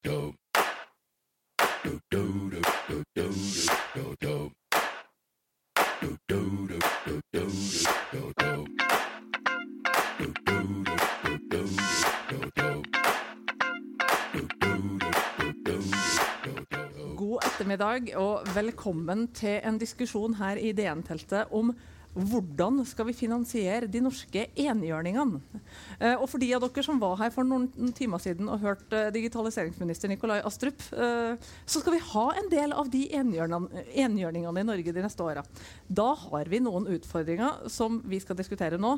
God ettermiddag og velkommen til en diskusjon her i DN-teltet om hvordan skal vi finansiere de norske enhjørningene? Eh, og for de av dere som var her for noen timer siden og hørte eh, digitaliseringsminister Nikolai Astrup, eh, så skal vi ha en del av de enhjørningene, i Norge de neste åra. Da har vi noen utfordringer som vi skal diskutere nå.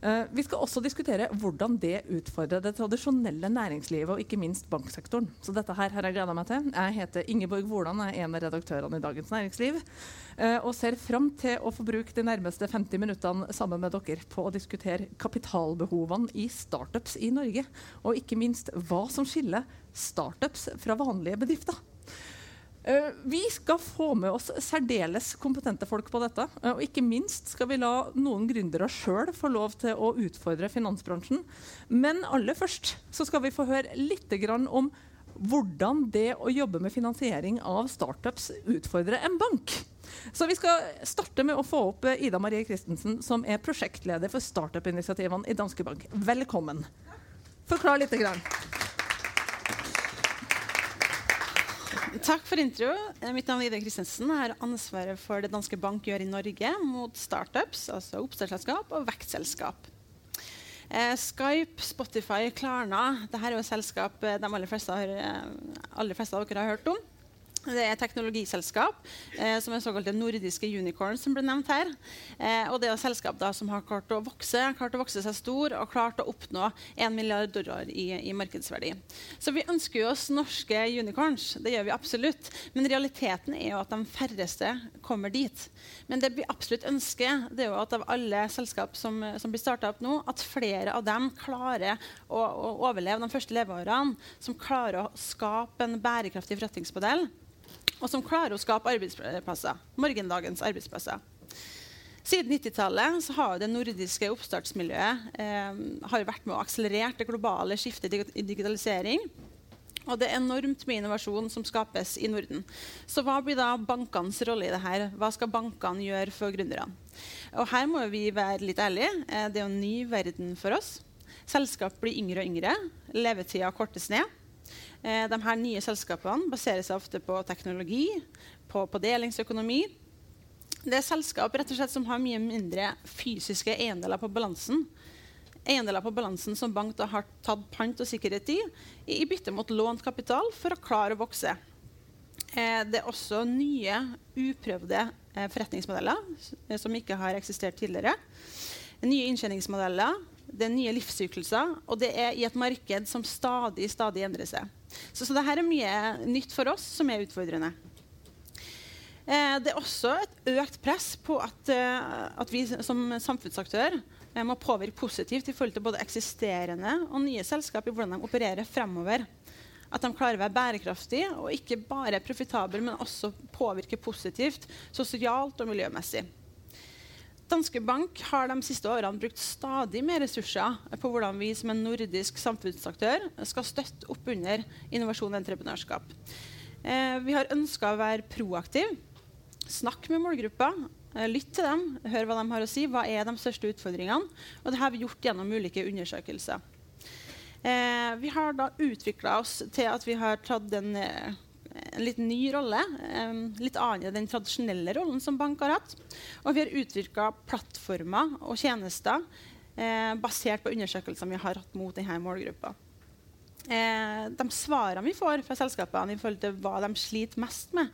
Uh, vi skal også diskutere hvordan det utfordrer det tradisjonelle næringslivet og ikke minst banksektoren. Så dette her har jeg gleda meg til. Jeg heter Ingeborg Woland, jeg er en av redaktørene i Dagens Næringsliv. Uh, og ser fram til å få bruke de nærmeste 50 minuttene sammen med dere på å diskutere kapitalbehovene i startups i Norge. Og ikke minst hva som skiller startups fra vanlige bedrifter. Uh, vi skal få med oss særdeles kompetente folk på dette. Uh, og ikke minst skal vi la noen gründere sjøl få lov til å utfordre finansbransjen. Men aller først så skal vi få høre litt om hvordan det å jobbe med finansiering av startups utfordrer en bank. Så vi skal starte med å få opp Ida Marie Christensen, som er prosjektleder for startup-initiativene i Danske Bank. Velkommen. Forklar litt. Grann. Takk for intro. Eh, mitt navn er Ida Kristensen. Jeg har ansvaret for det Danske Bank gjør i Norge mot startups, altså oppstartsselskap og vekstselskap. Eh, Skype, Spotify, Klarna Dette er jo selskap eh, de aller fleste, har, eh, aller fleste av dere har hørt om. Det er teknologiselskap eh, som er såkalte nordiske unicorns, som ble nevnt her. Eh, og det er et selskap da, som har klart å vokse klart å vokse seg stor og klart å oppnå 1 milliard dollar i, i, markedsverdi. Så vi ønsker jo oss norske unicorns. Det gjør vi absolutt. Men realiteten er jo at de færreste kommer dit. Men det vi absolutt ønsker, det er jo at av alle selskap som, som blir starta opp nå, at flere av dem klarer å, å overleve de første leveårene. Som klarer å skape en bærekraftig forretningsmodell og som klarer å skape arbeidsplasser. Morgendagens arbeidsplasser. Siden 90-tallet har det nordiske oppstartsmiljøet eh, vært med å akselerere det globale skiftet i digitalisering. Og det er enormt mye innovasjon som skapes i Norden. Så hva blir da bankenes rolle i dette? Hva skal bankene gjøre for gründerne? Og her må vi være litt ærlige. Eh, det er en ny verden for oss. Selskap blir yngre og yngre. Levetida kortes ned. Eh, de her nye selskapene baserer seg ofte på teknologi, på, på delingsøkonomi. Det er selskap rett og slett som har mye mindre fysiske eiendeler på balansen. Eiendeler på balansen som bank da har tatt pant og sikkerhet i, i bytte mot lånt kapital for å klare å vokse. Eh, det er også nye, uprøvde eh, forretningsmodeller eh, som ikke har eksistert tidligere. Nye inntjeningsmodeller, det er nye livssykluser, og det er i et marked som stadig, stadig endrer seg. Så, så dette er mye nytt for oss som er utfordrende. Eh, det er også et økt press på at, eh, at vi som samfunnsaktør eh, må påvirke positivt i forhold til både eksisterende og nye selskap i hvordan de opererer fremover. At de klarer å være bærekraftige og ikke bare profitable, men også påvirke positivt sosialt og miljømessig. Danske Bank har de siste årene brukt stadig mer ressurser på hvordan vi som en nordisk samfunnsaktør skal støtte opp under innovasjon og entreprenørskap. Eh, vi har ønska å være proaktive, snakke med målgruppa, eh, lytte til dem, hør hva de har å si. Hva er de største utfordringene? Og det har vi gjort gjennom ulike undersøkelser. Eh, vi har da utvikla oss til at vi har tatt en eh, en litt ny rolle. Litt annen enn den tradisjonelle rollen som bank har hatt. Og vi har utvikla plattformer og tjenester eh, basert på undersøkelser vi har hatt mot denne målgruppa. Eh, de svarene vi får fra selskapene i forhold til hva de sliter mest med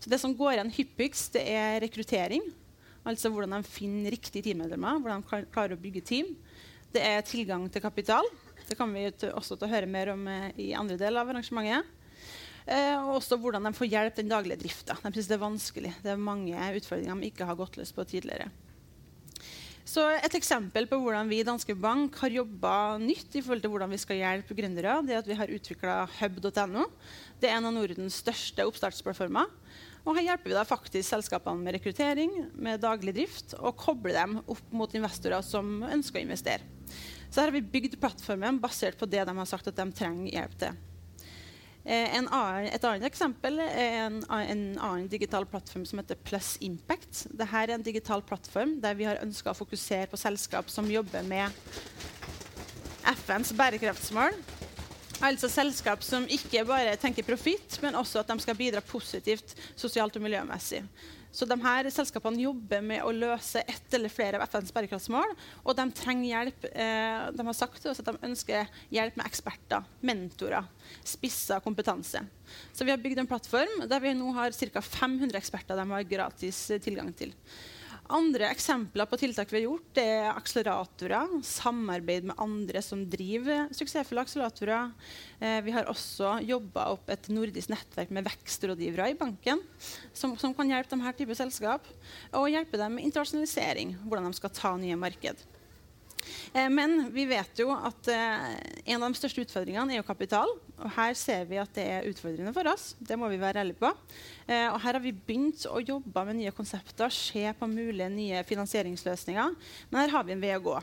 så Det som går igjen hyppigst, det er rekruttering. Altså hvordan de finner riktige teammedlemmer, hvordan de klarer å bygge team. Det er tilgang til kapital. Det kommer vi også til å høre mer om eh, i andre del av arrangementet. Eh, og også hvordan de får hjelp den daglige drifta. De syns det er vanskelig. Det er mange utfordringer de ikke har gått løs på tidligere. Så Et eksempel på hvordan vi i Danske Bank har jobba nytt i forhold til hvordan vi skal hjelpe gründere, det er at vi har utvikla hub.no. Det er en av Nordens største oppstartsplattformer. Og her hjelper vi da faktisk selskapene med rekruttering, med daglig drift, og kobler dem opp mot investorer som ønsker å investere. Så her har vi bygd plattformen basert på det de har sagt at de trenger hjelp til. En annen, et annet eksempel er en, en, annen digital plattform som heter Plus Impact. Dette er en digital plattform der vi har ønska å fokusere på selskap som jobber med FNs bærekraftsmål. Altså selskap som ikke bare tenker profitt, men også at de skal bidra positivt sosialt og miljømessig. Så de her selskapene jobber med å løse ett eller flere av FNs bærekraftsmål. Og de trenger hjelp. Eh, de har sagt at de ønsker hjelp med eksperter, mentorer, spissa kompetanse. Så vi har bygd en plattform der vi nå har ca. 500 eksperter de har gratis tilgang til. Andre eksempler på tiltak vi har gjort, det er akseleratorer. Samarbeid med andre som driver suksessfulle akseleratorer. Eh, vi har også jobba opp et nordisk nettverk med vekstrådgivere i banken, som, som kan hjelpe denne type selskap. Og hjelpe dem med internasjonalisering, hvordan de skal ta nye marked. Eh, men vi vet jo at eh, en av de største utfordringene er jo kapital. Og her ser vi at det er utfordrende for oss. Det må vi være ærlige på. Eh, og her har vi begynt å jobbe med nye konsepter, se på mulige nye finansieringsløsninger. Men her har vi en vei å gå.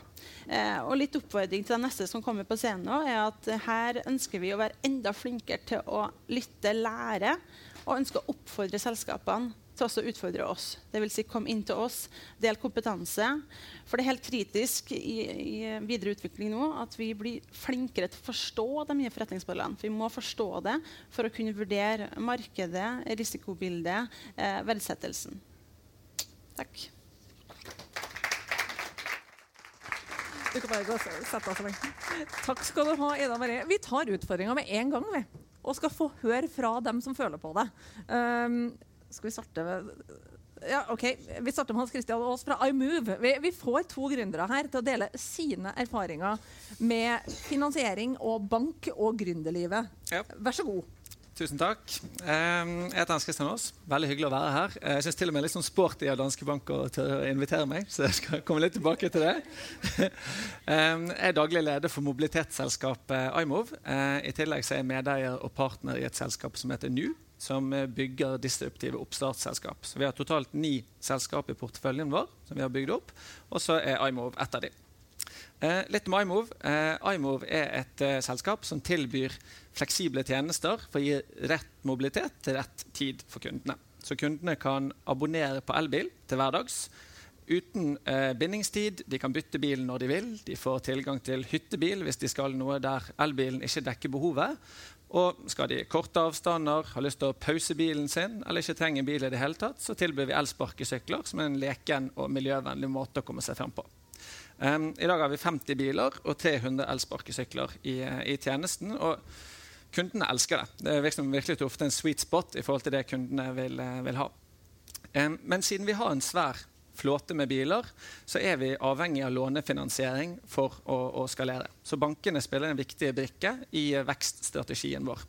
og litt oppfordring til de neste som kommer på scenen nå, er at her ønsker vi å være enda flinkere til å lytte, lære, og ønsker å oppfordre selskapene til også å utfordre oss. Dvs. Si, kom inn til oss, del kompetanse. For det er helt kritisk i, i, videre utvikling nå at vi blir flinkere til å forstå de nye forretningsmodellene. Vi må forstå det for å kunne vurdere markedet, risikobildet, eh, verdsettelsen. Takk. Du kan bare gå og sette deg så Takk skal du ha, Ida Marie. Vi tar utfordringa med en gang, vi. Og skal få høre fra dem som føler på det. Um, skal vi starte med ja, ok. Vi starter med Hans Christian Aas fra iMove. Vi, vi, får to gründere her til å dele sine erfaringer med finansiering og bank og gründerlivet. Ja. Vær så god. Tusen takk. Jeg heter Hans Christian Aas. Veldig hyggelig å være her. Jeg syns til og med litt sånn sporty av Danske Bank å invitere meg, så jeg skal komme litt tilbake til det. Jeg er daglig leder for mobilitetsselskapet iMove. Eh, I tillegg er jeg medeier og partner i et selskap som heter NU som eh, bygger disruptive oppstartsselskap. Så Vi har totalt ni selskap i porteføljen vår som vi har bygd opp, og så er iMove ett av dem. Eh, litt om iMove. Eh, iMove er et eh, selskap som tilbyr fleksible tjenester for å gi rett mobilitet til rett tid for kundene. Så kundene kan abonnere på elbil til hverdags uten eh, bindingstid. De kan bytte bil når de vil. De får tilgang til hyttebil hvis de skal noe der elbilen ikke dekker behovet. Og skal de korte avstander, har lyst til å pause bilen sin eller ikke trenger bil i det hele tatt, så tilbyr vi elsparkesykler som er en leken og miljøvennlig måte å komme seg frem på. Um, I dag har vi 50 biler og 300 elsparkesykler i, i, tjenesten. og Kundene elsker det. Det er virkelig, virkelig ofte en sweet spot i forhold til det kundene vil, eh, vil ha. Um, men siden vi har en svær flåte med biler, så er vi avhengig av lånefinansiering for å, å skalere. Så bankene spiller en viktig brikke i vekststrategien vår.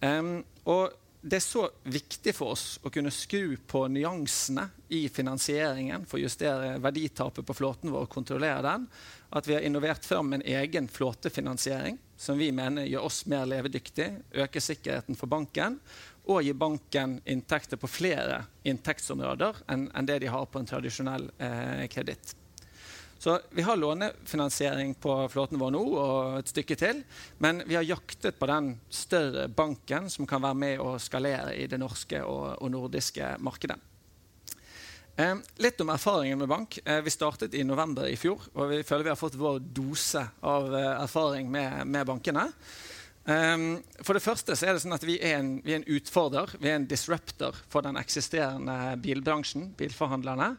Um, og det er så viktig for oss å kunne skru på nyansene i finansieringen for å justere verditapet på flåten vår og kontrollere den, at vi har innovert fram en egen flåtefinansiering som vi mener gjør oss mer levedyktig, øker sikkerheten for banken og gi banken inntekter på flere inntektsområder enn, enn det de har på en tradisjonell eh, kreditt. Så Vi har lånefinansiering på flåten vår nå og et stykke til. Men vi har jaktet på den større banken som kan være med å skalere i det norske og, og nordiske markedet. Eh, litt om erfaringen med bank. Eh, vi startet i november i fjor. Og vi føler vi har fått vår dose av eh, erfaring med, med bankene. Um, for det første så er det sånn at vi er, en, vi er, en, utfordrer, vi er en disruptor for den eksisterende bilbransjen, bilforhandlerne.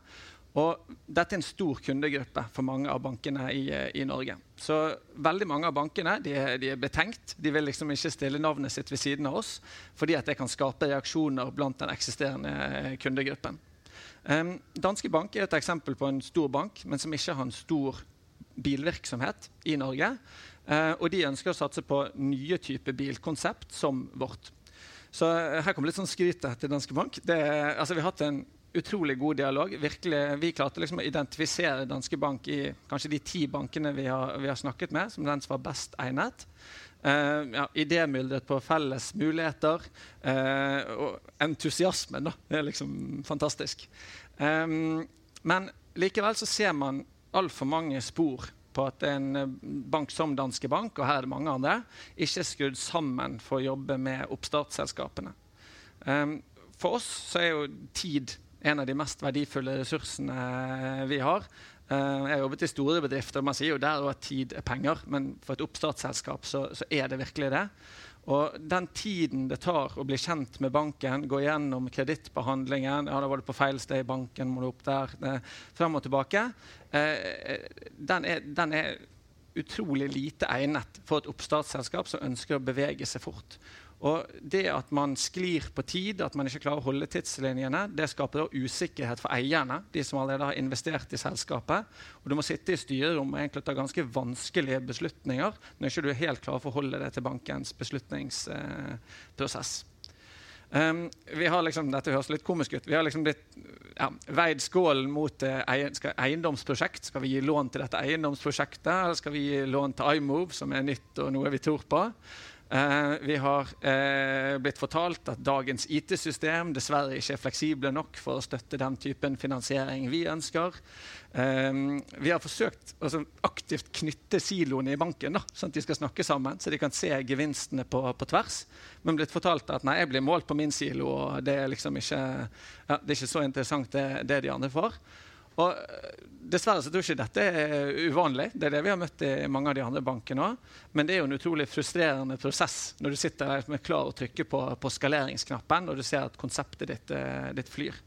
Og dette er en stor kundegruppe for mange av bankene i, i Norge. Så veldig mange av bankene de er, de er, betenkt. De vil liksom ikke stille navnet sitt ved siden av oss fordi at det kan skape reaksjoner blant den eksisterende kundegruppen. Um, Danske Bank er et eksempel på en stor bank, men som ikke har en stor bilvirksomhet i Norge. Eh, og de ønsker å satse på nye typer bilkonsept som vårt. Så eh, her kommer litt sånn skryt til Danske Bank. Det, altså, vi har hatt en utrolig god dialog. Virkelig, vi klarte liksom å identifisere Danske Bank i kanskje de ti bankene vi har, vi har snakket med, som den som var best egnet. Uh, ja, Idémyldret på felles muligheter. Uh, og entusiasmen, da. Det er liksom fantastisk. Um, men likevel så ser man altfor mange spor på at en bank som Danske Bank og her er mange andre, ikke er skrudd sammen for å jobbe med oppstartsselskapene. Um, for oss så er jo tid en av de mest verdifulle ressursene vi har. Uh, jeg har jobbet i store bedrifter, og man sier jo der at tid er penger. Men for et oppstartsselskap så, så er det virkelig det. Og den tiden det tar å bli kjent med banken, gå gjennom kredittbehandlingen ja, da var du på feil sted i banken, må du opp der, eh, frem og tilbake, eh, den, er, den, er, utrolig lite egnet for et oppstartsselskap som ønsker å bevege seg fort. Og det at man sklir på tid, at man ikke klarer å holde tidslinjene, det skaper usikkerhet for eierne, de som allerede har investert i selskapet. Og du må sitte i styrerom og egentlig ta ganske vanskelige beslutninger når ikke du er helt klar for å forholde deg til bankens beslutningsprosess. Um, vi har liksom, dette høres litt komisk ut. Vi har liksom blitt ja, veid skålen mot uh, eiendomsprosjekt. Skal vi gi lån til dette eiendomsprosjektet, eller skal vi gi lån til iMove, som er nytt og noe vi tror på? Uh, vi har uh, blitt fortalt at dagens IT-system dessverre ikke er fleksible nok for å støtte den typen finansiering vi ønsker. Uh, vi har forsøkt å altså, aktivt knytte siloene i banken, da, sånn at de skal snakke sammen, så de kan se gevinstene på, på tvers. Men blitt fortalt at nei, jeg blir målt på min silo, og det er liksom ikke, ja, det er ikke så interessant det, det de andre får. Og eh, Dessverre så tror jeg ikke dette er uvanlig. Det er det vi har møtt i mange av de andre bankene òg. Men det er jo en utrolig frustrerende prosess når du sitter der med klar å trykke på, på skaleringsknappen og du ser at konseptet ditt, uh, ditt flyr.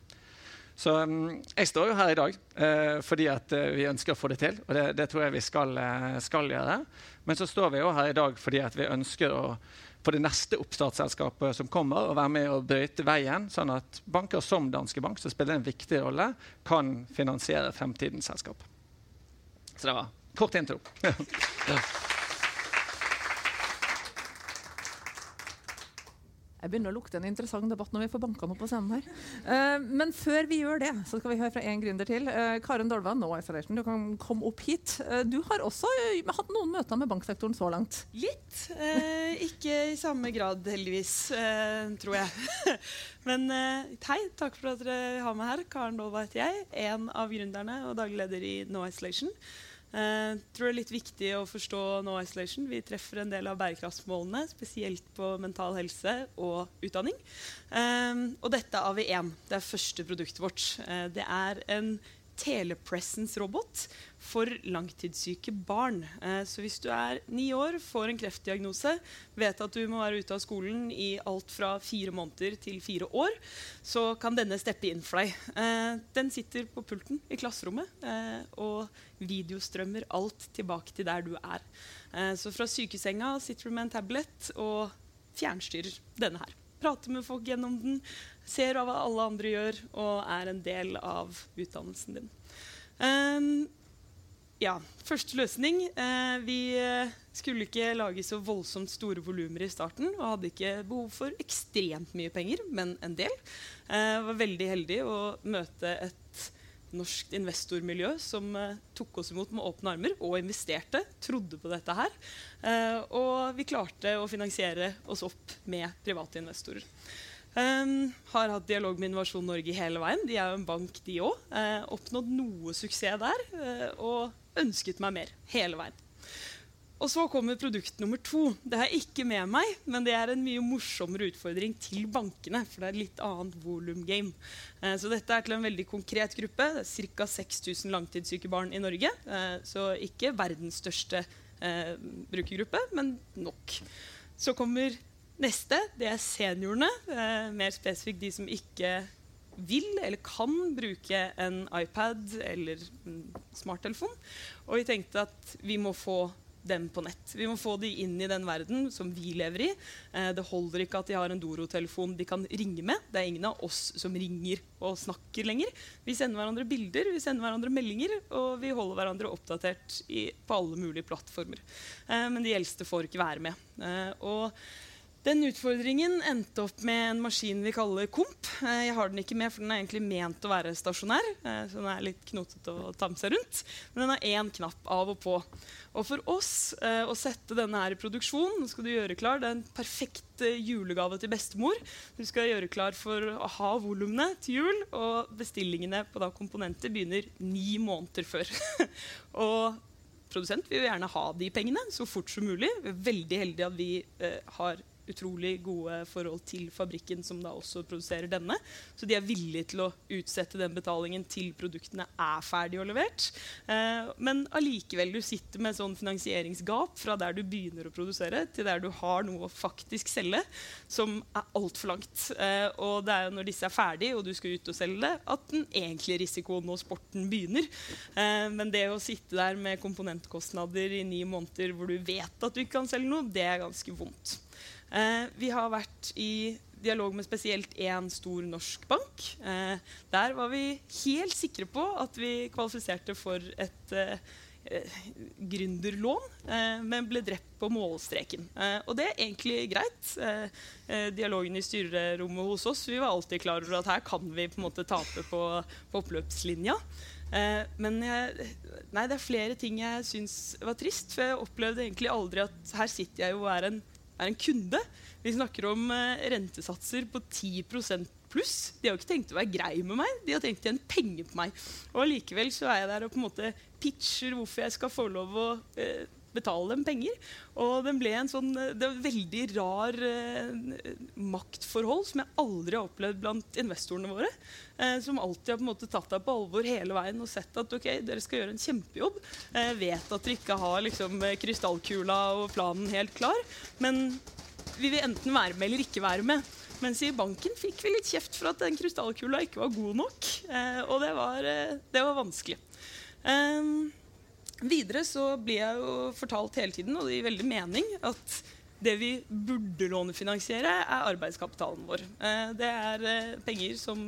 Så um, jeg står jo her i dag eh, fordi at uh, vi ønsker å få det til. Og det, det tror jeg vi skal, skal, gjøre. Men så står vi jo her i dag fordi at vi ønsker å for det neste oppstartsselskapet som kommer, og være med og brøyte veien, sånn at banker som Danske Bank, som spiller en viktig rolle, kan finansiere fremtidens selskap. Så det var kort intro. Jeg begynner å lukte en interessant debatt når vi får banka noe på scenen her. Uh, men før vi gjør det, så skal vi høre fra én gründer til. Uh, Karen Dolva, No Isolation, du kan komme opp hit. Uh, du har også hatt noen møter med banksektoren så langt? Litt. ikke i samme grad, heldigvis, tror jeg. men hei, takk for at dere har meg her. Karen Dolva heter jeg. En av gründerne og daglig leder i No Isolation. Jeg uh, tror det er litt viktig å forstå No Isolation. Vi treffer en del av bærekraftsmålene, spesielt på mental helse og utdanning. Um, og dette er AV1. Det er første produktet vårt. Uh, det er en telepresence-robot for langtidssyke barn. Eh, så hvis du er ni år, får en kreftdiagnose, vet at du må være ute av skolen i alt fra fire måneder til fire år, så kan denne steppe inn for deg. Eh, den sitter på pulten i klasserommet eh, og videostrømmer alt tilbake til der du er. Så fra sykesenga sitter du med en tablet og fjernstyrer denne her prater med folk gjennom den, ser hva alle andre gjør, og er en del av utdannelsen din. Um, ja, første løsning. Eh, vi skulle ikke lage så voldsomt store volumer i starten og hadde ikke behov for ekstremt mye penger, men en del. Eh, var veldig heldig å møte et norsk investormiljø som eh, tok oss imot med åpne armer og investerte. Trodde på dette her. Eh, og vi klarte å finansiere oss opp med private investorer. Um, har hatt dialog med Innovasjon Norge hele veien. De er jo en bank, de òg. Uh, oppnådd noe suksess der. og ønsket meg mer hele veien. Og så kommer produkt nummer to. Det har jeg ikke med meg, men det er en mye morsommere utfordring til bankene. For det er litt annet volum-game. Eh, så dette er til en veldig konkret gruppe. Det er Ca. 6000 langtidssyke barn i Norge. Eh, så ikke verdens største eh, brukergruppe, men nok. Så kommer neste. Det er seniorene. Eh, mer spesifikt de som ikke vil eller kan bruke en iPad eller en smarttelefon. Og vi tenkte at vi må få dem på nett. Vi må få dem inn i den verden som vi lever i. Eh, det holder ikke at de har en Doro-telefon de kan ringe med. Det er ingen av oss som ringer og snakker lenger. Vi sender hverandre bilder, vi sender hverandre meldinger, og vi holder hverandre oppdatert i, på alle mulige plattformer. Eh, men de eldste får ikke være med. Eh, og den utfordringen endte opp med en maskin vi kaller Komp. Eh, jeg har den ikke med, for den er egentlig ment å være stasjonær. Eh, så den er litt knotete å ta med seg rundt. Men den har én knapp av og på. Og for oss eh, å sette denne her i produksjon skal du gjøre klar, Det er en perfekt julegave til bestemor. Du skal gjøre klar for å ha volumene til jul, og bestillingene på da komponenter begynner ni måneder før. og produsent vil jo gjerne ha de pengene så fort som mulig. Vi er veldig heldige at vi eh, har utrolig gode forhold til fabrikken som da også produserer denne. Så de er villige til å utsette den betalingen til produktene er ferdig og levert. Eh, men allikevel du sitter med sånn finansieringsgap fra der du begynner å produsere, til der du har noe å faktisk selge, som er altfor langt. Eh, og det er jo når disse er ferdige og du skal ut og selge det, at den egentlige risikoen og sporten begynner. Eh, men det å sitte der med komponentkostnader i ni måneder hvor du vet at du ikke kan selge noe, det er ganske vondt. Eh, vi har vært i dialog med spesielt én stor norsk bank. Eh, der var vi helt sikre på at vi kvalifiserte for et eh, eh gründerlån, eh, men ble drept på målstreken. Eh, og det er egentlig greit. dialogen i styrerommet hos oss vi var alltid klar over at her kan vi på en måte tape på, på oppløpslinja. men jeg, nei, det er flere ting jeg syns var trist. For jeg opplevde egentlig aldri at her sitter jeg jo og er en er en kunde. Vi snakker om eh, rentesatser på 10% pluss. De har ikke tenkt å være grei med meg, de har tenkt å tjene penger på meg. Og likevel så er jeg der og på en måte pitcher hvorfor jeg skal få lov å eh, betale dem penger. Og den ble en sånn, eh, det var et veldig rar eh, maktforhold som jeg aldri har opplevd blant investorene våre. Eh, som alltid har på en måte tatt deg på alvor hele veien og sett at ok, dere skal gjøre en kjempejobb. Eh, vet at dere ikke har liksom, krystallkula og planen helt klar. Men vi vil enten være med eller ikke være med. Mens i banken fikk vi litt kjeft for at den krystallkula ikke var god nok. Eh, og det var, eh, det var vanskelig. Eh, Videre så blir jeg jo fortalt hele tiden, og det gir veldig mening, at det vi burde lånefinansiere, er arbeidskapitalen vår. Eh, det er eh, penger som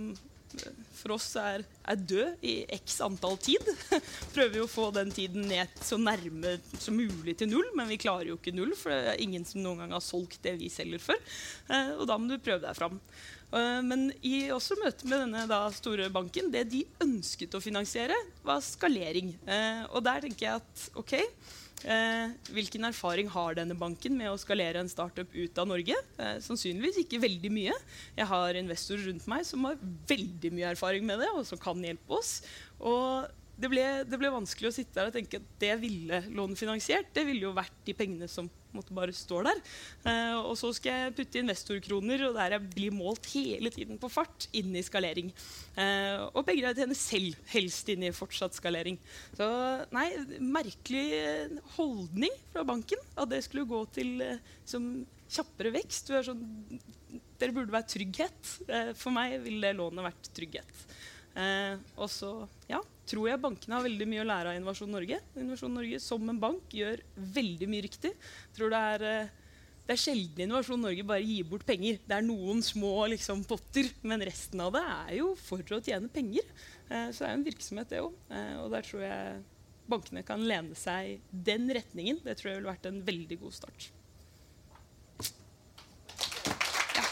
for oss er, er død i x antall tid. Prøver jo å få den tiden ned så nærme som mulig til null, men vi klarer jo ikke null, for det er ingen som noen gang har solgt det vi selger for. Og da må du prøve deg fram. Eh, men i også møte med denne store banken, det de ønsket å finansiere, var skalering. Eh, og der tenker jeg at ok, Eh, hvilken erfaring har denne banken med å skalere en startup ut av Norge? Eh, sannsynligvis ikke veldig mye. Jeg har investorer rundt meg som har veldig mye erfaring med det, og som kan hjelpe oss. Og det ble, det ble, vanskelig å sitte der og tenke at det ville lånefinansiert. Det ville jo vært de pengene som måtte bare står der. Eh, og så skal jeg putte investorkroner, og der jeg blir målt hele tiden på fart, inn i skalering. Eh, og begge tjener selv, helst inn i fortsatt skalering. Så nei, merkelig holdning fra banken at det skulle gå til eh, som kjappere vekst. Sånn, dere burde være trygghet. Eh, for meg ville lånet vært trygghet. Eh, og så, ja tror jeg bankene har veldig mye å lære av Innovasjon Norge. Innovasjon Norge som en bank gjør veldig mye riktig. Tror det er, eh, det er sjelden Innovasjon Norge bare gir bort penger. Det er noen små liksom, potter, men resten av det er jo for å tjene penger. Eh, så det er jo en virksomhet, det òg. Eh, og der tror jeg bankene kan lene seg den retningen. Det tror jeg ville vært en veldig god start. Ja.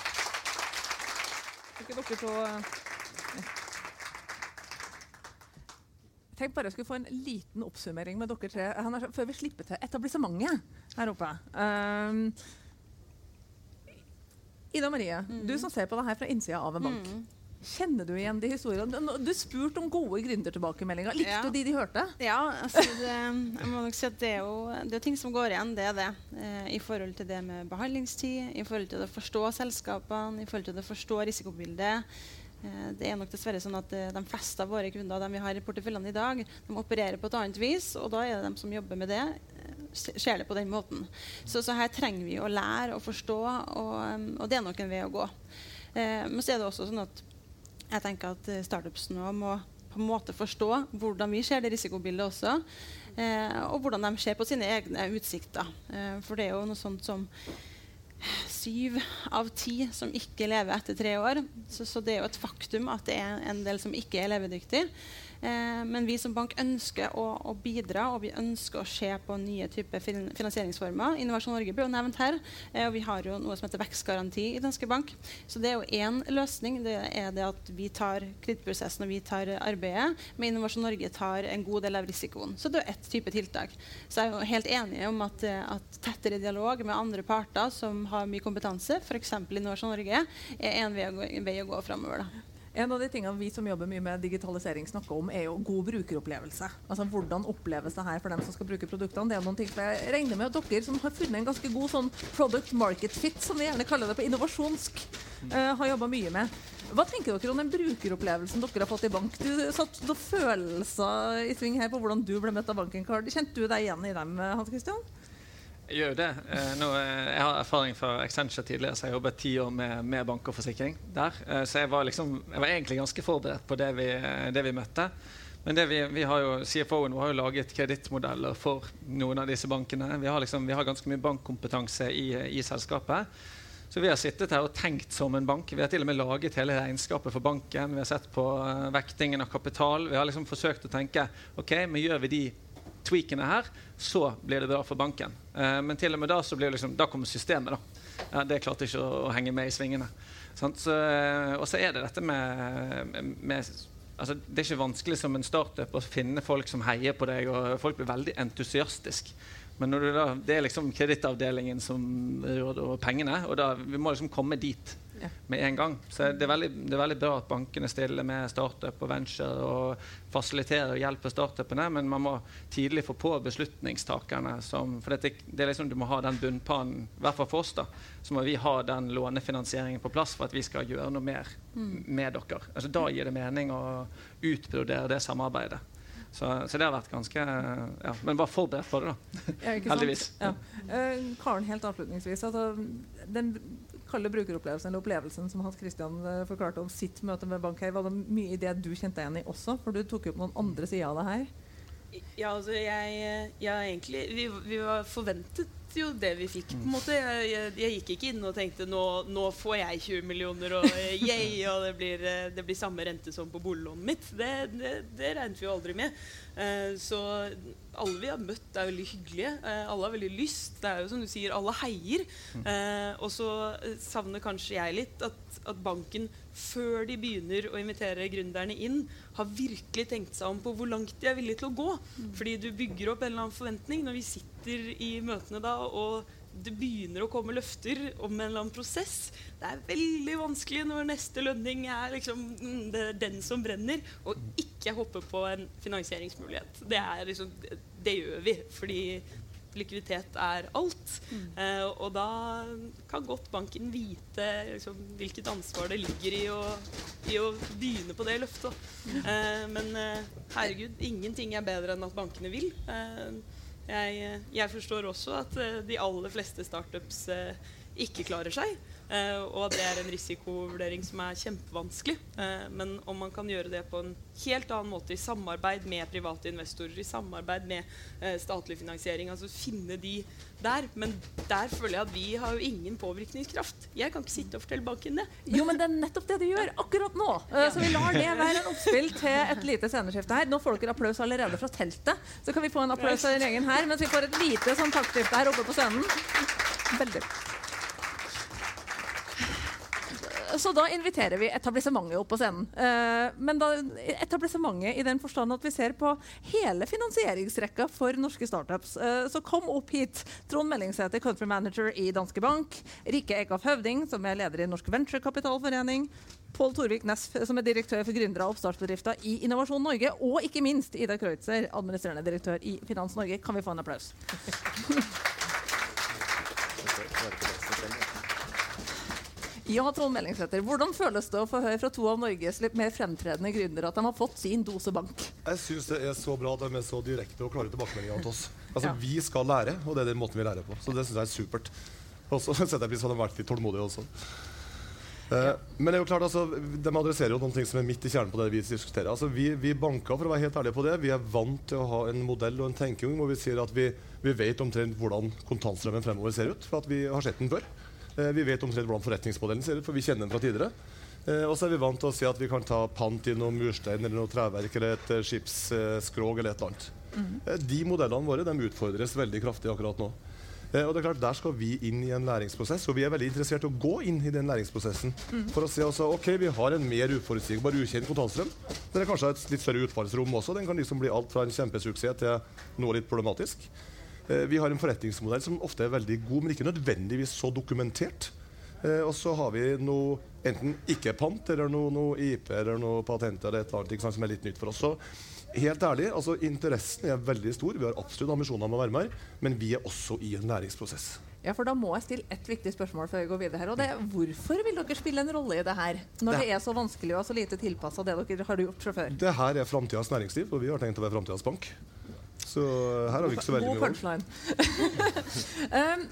Ikke dere to tenkte bare jeg skulle få en liten oppsummering med dere tre før vi slipper til etablissementet her oppe. Um, Ida Marie, mm. du som ser på det her fra innsida av en bank. Mm. Kjenner du igjen de historiene? Du spurte om gode gründertilbakemeldinger. Likte ja. du de de hørte? Ja, altså det, jeg må nok si at det er jo det er ting som går igjen. Det er det. Eh, I forhold til det med behandlingstid, i forhold til å forstå selskapene, i forhold til å forstå risikobildet. Eh, det er nok dessverre sånn at eh, De fleste av våre kunder de vi har i porteføljene i dag, de opererer på et annet vis. Og da er det de som jobber med det, eh, ser det på den måten. Så, så her trenger vi å lære og forstå, og, og, det er nok en vei å gå. Eh, men så er det også sånn at jeg tenker at startups nå må på en måte forstå hvordan vi ser det risikobildet også. Eh, og hvordan de ser på sine egne utsikter. Eh, for det er jo noe sånt som syv av ti som ikke lever etter tre år. Så, så, det er jo et faktum at det er en del som ikke er levedyktige. Eh, men vi som bank ønsker å, å, bidra, og vi ønsker å se på nye typer finansieringsformer. Innovasjon Norge ble jo nevnt her, eh, og vi har jo noe som heter vekstgaranti i Danske Bank. Så det er jo én løsning. Det er det at vi tar kredittprosessen og vi tar arbeidet. Men Innovasjon Norge tar en god del av risikoen. Så det er ett type tiltak. Så jeg er jo helt enig om at, at tettere dialog med andre parter som har mye kompetanse, f.eks. Innovasjon Norge, er en vei å gå, vei gå framover. En av de tingene vi som jobber mye med digitalisering snakker om, er jo god brukeropplevelse. Altså Hvordan oppleves det her for dem som skal bruke produktene. Det er noen ting Jeg regner med at dere som har funnet en ganske god sånn product market fit, som vi gjerne kaller det på innovasjonsk, uh, har jobba mye med. Hva tenker dere om den brukeropplevelsen dere har fått i bank? Du satt noen følelser i sving her på hvordan du ble møtt av banken. Kjente du deg igjen i dem, Hans Christian? Jeg gjør det. Eh, nå, eh, jeg har erfaring fra Accenture tidligere, så jeg jobbet ti år med, med, bank og forsikring der. Eh, så jeg var, liksom, jeg var, egentlig ganske forberedt på det vi, det vi møtte. Men vi, vi, har jo, CFO-en har jo laget kredittmodeller for noen av disse bankene. Vi har, liksom, vi har ganske mye bankkompetanse i, i, selskapet. Så vi har sittet her og tenkt som en bank. Vi har til og med laget hele regnskapet for banken. Vi har sett på vektingen av kapital. Vi har liksom forsøkt å tenke ok, men gjør vi de tweakene her, så blir det bra for banken. Eh, men til og med da så blir det liksom, da kommer systemet. da. Ja, det klarte ikke å, å, henge med i svingene. Uh, og så er det dette med, med altså, Det er ikke vanskelig som en startup å finne folk som heier på deg, og folk blir veldig entusiastiske. Men da, det er liksom kredittavdelingen som råder over pengene, og da, vi må liksom komme dit med en gang. Så det er, veldig, det er, veldig, bra at bankene stiller med startup og venture og fasiliterer og hjelper startupene, men man må tidlig få på beslutningstakerne. Som, for det, det er liksom, du må ha den bunnpannen, i hvert fall for oss, da, så må vi ha den lånefinansieringen på plass for at vi skal gjøre noe mer mm. med dere. Altså, da gir det mening å utbrodere det samarbeidet. Så, så, det har vært ganske ja, Men bare forberedt på det, da. Ja, Heldigvis. Ja. Uh, Karen, helt avslutningsvis. Altså, den kalde brukeropplevelsen eller opplevelsen som Hans Christian uh, forklarte om sitt møte med Bankheim, var det mye i det du kjente deg igjen i også? For du tok jo opp noen andre sider av det her. Ja, altså jeg, jeg egentlig vi, vi, var forventet jo det vi fikk. på en måte. Jeg, jeg, jeg gikk ikke inn og tenkte nå, nå får jeg 20 millioner og uh, yay, og det blir, uh, det blir, samme rente som på boliglånet mitt. Det, det, det regnet vi jo aldri med. Uh, så alle vi har møtt, er veldig hyggelige. alle har veldig lyst. Det er jo som du sier, alle heier. og så savner kanskje jeg litt at, at banken før de begynner å invitere gründerne inn, har virkelig tenkt seg om på hvor langt de er villige til å gå. Mm. Fordi du bygger opp en eller annen forventning når vi sitter i møtene da og det begynner å komme løfter om en eller annen prosess. Det er veldig vanskelig når neste lønning er liksom, mm, det er den som brenner, og ikke hoppe på en finansieringsmulighet. Det, liksom, det gjør vi fordi likviditet er alt. Mm. Eh, og da kan godt banken vite liksom, hvilket ansvar det ligger i å, i å begynne på det løftet. Mm. Eh, men eh, herregud, ingenting er bedre enn at bankene vil. Eh, jeg, jeg, forstår også at eh, de aller fleste startups ikke klarer seg. Uh, og det er en risikovurdering som er kjempevanskelig. Uh, men om man kan gjøre det på en helt annen måte, i samarbeid med private investorer, i samarbeid med uh, statlig finansiering, altså finne de der. Men der føler jeg at vi har jo ingen påvirkningskraft. Jeg kan ikke sitte og fortelle banken det. Jo, men det er nettopp det du gjør akkurat nå. så vi lar det være en oppspill til et lite sceneskifte her. Nå får dere applaus allerede fra teltet. Så kan vi få en applaus av gjengen her mens vi får et lite sånn taktskifte her oppe på scenen. Veldig så da inviterer vi etablissementet opp på scenen. Uh, men da, etablissementet i den forstand at vi ser på hele finansieringsrekka for norske startups. Uh, så kom opp hit. Trond Mellingsæter, country manager i Danske Bank. Rikke Ekaf Høvding, som er leder i Norsk Venturekapitalforening. Pål Torvik Næss, som er direktør for gründere og oppstartsbedrifter i Innovasjon Norge. Og ikke minst Ida Kreutzer, administrerende direktør i Finans Norge. Kan vi få en applaus? Ja, Trond Mellingsæter, Hvordan føles det å få høre fra to av Norges litt mer fremtredende gründere at de har fått sin dose bank? Jeg syns det er så bra at de er så direkte og klare tilbakemeldinger til oss. Altså, ja. Vi skal lære, og det er den måten vi lærer på. Så det syns jeg er supert. Og så setter jeg pris på at de har vært litt tålmodige også. Ja. men det er jo klart, altså, de adresserer jo noen ting som er midt i kjernen på det vi diskuterer. Altså, vi, vi banker, for å være helt ærlige på det, vi er vant til å ha en modell og en tenking hvor vi sier at vi, vi vet omtrent hvordan kontantstrømmen fremover ser ut. For at vi har sett den før. Eh, vi vet omtrent hvordan forretningsmodellen ser ut, for vi kjenner den fra tidligere. Eh, og så er vi vant til å si at vi kan ta pant i noen murstein eller noe treverk eller et eh, skipsskrog eller et eller annet. Mm. De modellene våre de utfordres veldig kraftig akkurat nå. og det er klart, Der skal vi inn i en læringsprosess, og vi er veldig interessert i å gå inn i den læringsprosessen. Mm. For å si også, ok, Vi har en mer uforutsigbar, ukjent kontantstrøm. Den er kanskje et litt større utfallsrom også. Den kan liksom bli alt fra en kjempesuksess til noe litt problematisk. Eh, vi har en forretningsmodell som ofte er veldig god, men ikke nødvendigvis så dokumentert. Eh, og så har vi noe enten ikke-pant eller noe, noe IP eller noe patent eller et eller annet ikke som er litt nytt for oss. Så helt ærlig, altså interessen er veldig stor. Vi har absolutt ambisjoner om å være med, men vi er også i en læringsprosess. Ja, for Da må jeg stille ett viktig spørsmål før vi går videre. her, og det er Hvorfor vil dere spille en rolle i det her, når det er så vanskelig og så lite tilpassa det dere har gjort fra før? Det her er framtidas næringsliv, og vi har tenkt å være framtidas bank. Så her har vi ikke så veldig God mye valg. punchline. um,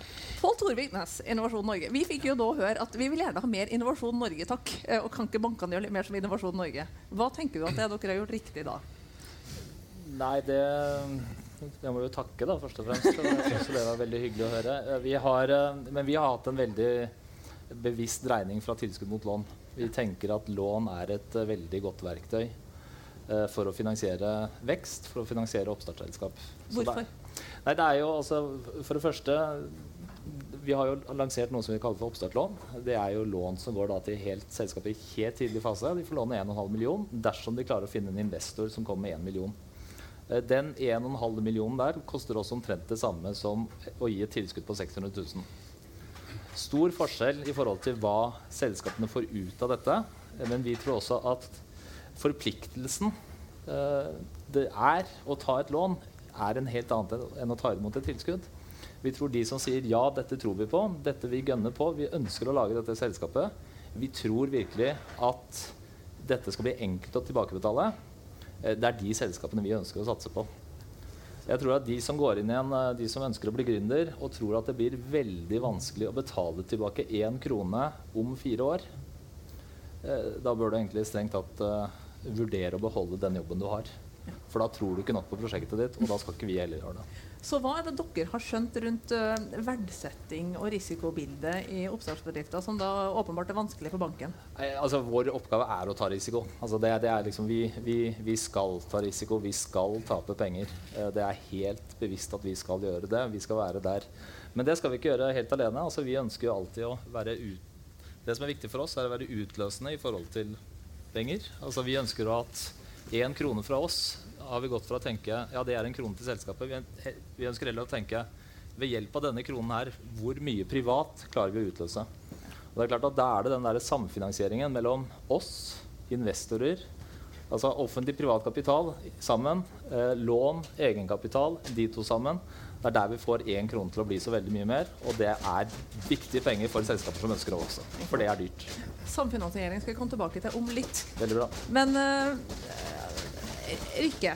Pål Torviknes, Innovasjon Norge. Vi fikk jo da høre at vi vil gjerne ha mer Innovasjon Norge, takk. Eh, Og kan ikke bankene gjøre litt mer som Innovasjon Norge? Hva tenker du at det er dere har gjort riktig da? Nei, det Jeg må jo takke, da, først og fremst. Jeg synes det var veldig hyggelig å høre. Eh, Vi har, eh, men vi har hatt en veldig bevisst dreining fra tilskudd mot lån. Vi tenker at lån er et eh, veldig godt verktøy eh, for å finansiere vekst, for å finansiere oppstartsselskap. Hvorfor? Det, nei, det er jo altså For det første vi har jo lansert noe som vi kaller for oppstartlån. Det er jo lån som går da til helt selskapet i helt tidlig fase. De får låne 1,5 million dersom de klarer å finne en investor som kommer med 1 million. Eh, Den 1,5 millionen der koster også omtrent det samme som å gi et tilskudd på 600 000. Stor forskjell i forhold til hva selskapene får ut av dette. eh, Men vi tror også at forpliktelsen eh, det er å ta et lån, er en helt annen enn å ta imot et tilskudd. Vi tror de som sier ja, dette tror vi på, dette vi gønner på, vi ønsker å lage dette selskapet. Vi tror virkelig at dette skal bli enkelt å tilbakebetale. Eh, Det er de selskapene vi ønsker å satse på. Jeg tror at De som går inn igjen, eh, de som ønsker å bli gründer og tror at det blir veldig vanskelig å betale tilbake én krone om fire år, da bør du egentlig strengt tatt vurdere å beholde den jobben du har. For da tror du ikke nok på prosjektet ditt, og da skal ikke vi heller gjøre det. Så hva er det dere har skjønt rundt eh, verdsetting og risikobildet i oppstartsbedrifter, som da åpenbart er vanskelig for banken? Altså, vår oppgave er å ta risiko. Altså, det, det er liksom, vi, vi, vi skal ta risiko, vi skal tape penger. Eh, Det er helt bevisst at vi skal gjøre det. Vi skal være der. Men det skal vi ikke gjøre helt alene. Altså, vi ønsker jo alltid å være ut... Det som er viktig for oss, er å være utløsende i forhold til penger. Altså, vi ønsker at én krone fra oss har vi gått fra å tenke ja, det er en krone til selskapet. Vi ønsker heller å tenke ved hjelp av denne kronen her, hvor mye privat klarer vi å utløse? Og det er klart at Da er det den der samfinansieringen mellom oss, investorer, altså offentlig privat kapital sammen, eh, lån, egenkapital, de to sammen. Det er der vi får én krone til å bli så veldig mye mer. Og det er viktige penger for selskaper som ønsker å vokse. For det er dyrt. Samfinansiering skal vi komme tilbake til om litt. Veldig bra. Men uh, Rikke,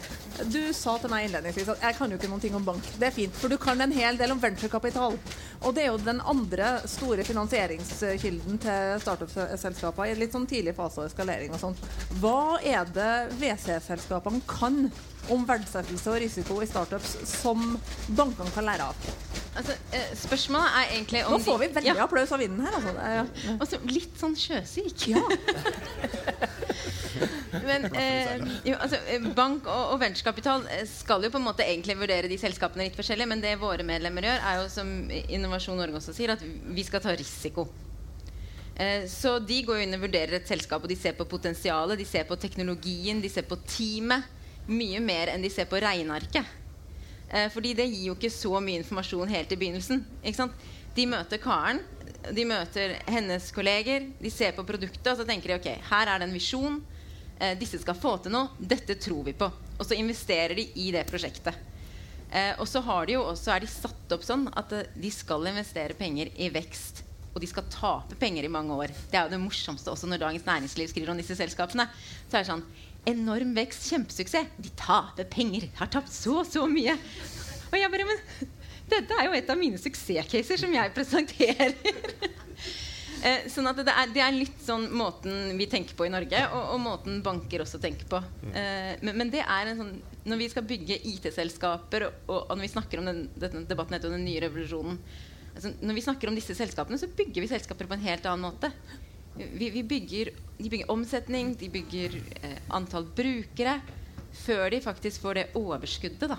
du sa til meg innledningsvis at jeg kan jo ikke noen ting om bank. Det er fint, for du kan en hel del om venturekapital. Og det er jo den andre store finansieringskilden til startup-selskaper i litt sånn tidlig fase av eskalering og sånn. Hva er det VC-selskapene kan om verdsettelse og risiko i startups som bankene kan lære av? Altså, eh, spørsmålet er egentlig om Nå får vi veldig ja, applaus av vinden her. Altså. Ja. og litt sånn sjøsyk. Ja. Men eh, jo, altså, eh, bank og, og venturekapital eh, skal jo på en måte egentlig vurdere de selskapene litt forskjellig, men det våre medlemmer gjør, er jo som Innovasjon Norge også sier, at vi skal ta risiko. Eh, så de går jo inn og vurderer et selskap, og de ser på potensialet, de ser på teknologien, de ser på teamet. Mye mer enn de ser på regnearket. Eh, fordi det gir jo ikke så mye informasjon helt i begynnelsen. De møter Karen, de møter hennes kolleger, de ser på produktet, og så tenker de ok, her er det en visjon. Eh, disse skal få til noe. Dette tror vi på. Og så investerer de i det prosjektet. Eh, og så har de jo også, er de satt opp sånn at eh, de skal investere penger i vekst. Og de skal tape penger i mange år. Det er jo det morsomste også når Dagens Næringsliv skriver om disse selskapene. Så er det sånn Enorm vekst, kjempesuksess. De taper penger. Har tapt så, så mye. Og jeg bare Men dette er jo et av mine suksesscaser som jeg presenterer. Eh, sånn at det er, det er litt sånn måten vi tenker på i Norge, og, og måten banker også tenker på. Eh, men, men det er en sånn når vi skal bygge IT-selskaper, og, og, når vi snakker om den, denne debatten jo den nye revolusjonen altså, Når vi snakker om disse selskapene, så bygger vi selskaper på en helt annen måte. Vi, vi bygger, de bygger omsetning, de bygger eh, antall brukere, før de faktisk får det overskuddet. da.